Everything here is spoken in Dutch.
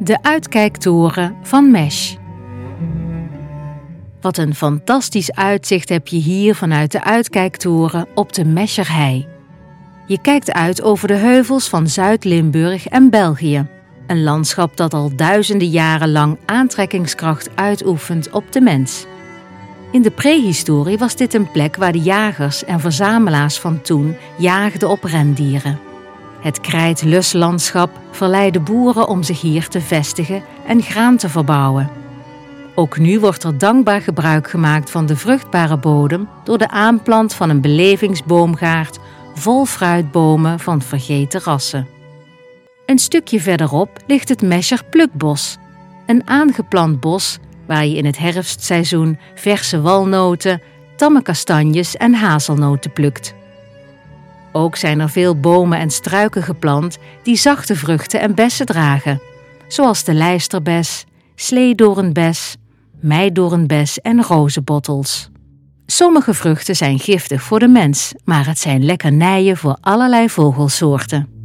De uitkijktoren van Mesh. Wat een fantastisch uitzicht heb je hier vanuit de uitkijktoren op de Mescherhei. Je kijkt uit over de heuvels van Zuid-Limburg en België. Een landschap dat al duizenden jaren lang aantrekkingskracht uitoefent op de mens. In de prehistorie was dit een plek waar de jagers en verzamelaars van toen jaagden op rendieren. Het krijtluslandschap verleidde boeren om zich hier te vestigen en graan te verbouwen. Ook nu wordt er dankbaar gebruik gemaakt van de vruchtbare bodem door de aanplant van een belevingsboomgaard vol fruitbomen van vergeten rassen. Een stukje verderop ligt het Mescher Plukbos, een aangeplant bos waar je in het herfstseizoen verse walnoten, tamme kastanjes en hazelnoten plukt. Ook zijn er veel bomen en struiken geplant die zachte vruchten en bessen dragen, zoals de lijsterbes, sleedoornbes, meidoornbes en rozenbottels. Sommige vruchten zijn giftig voor de mens, maar het zijn lekkernijen voor allerlei vogelsoorten.